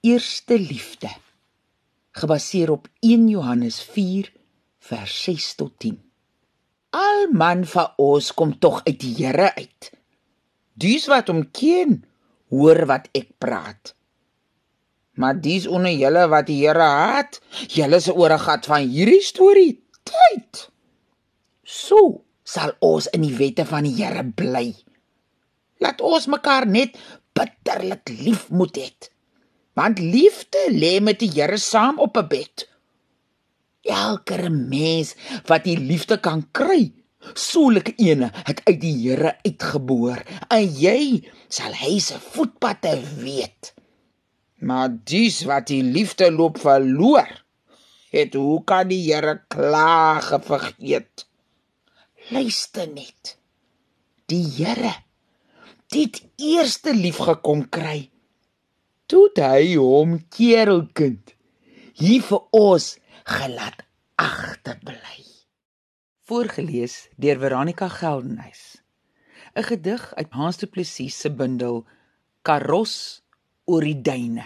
eerste liefde gebaseer op 1 Johannes 4 vers 6 tot 10. Al man van ons kom tog uit die Here uit. Dis wat hom ken, hoor wat ek praat. Maar dis onder julle wat die Here haat, julle se ore gat van hierdie storie tyd. So sal ons in die wette van die Here bly. Laat ons mekaar net bitterlik lief moet hê. Want liefde lê met die Here saam op 'n bed. Elke mens wat die liefde kan kry, soulike ene het uit die Here uitgeboor, en jy sal hy se voetpatte weet. Maar dis wat die liefde loop verloor, het hoe kan die Here klaag vergeet? Luister net. Die Here dit eerste lief gekom kry. Hy hom kerelkind hier vir ons gelaat agterbly. Voorgeles deur Veronica Geldenhuys. 'n Gedig uit Hans Du Plessis se bundel Karos oor die duine.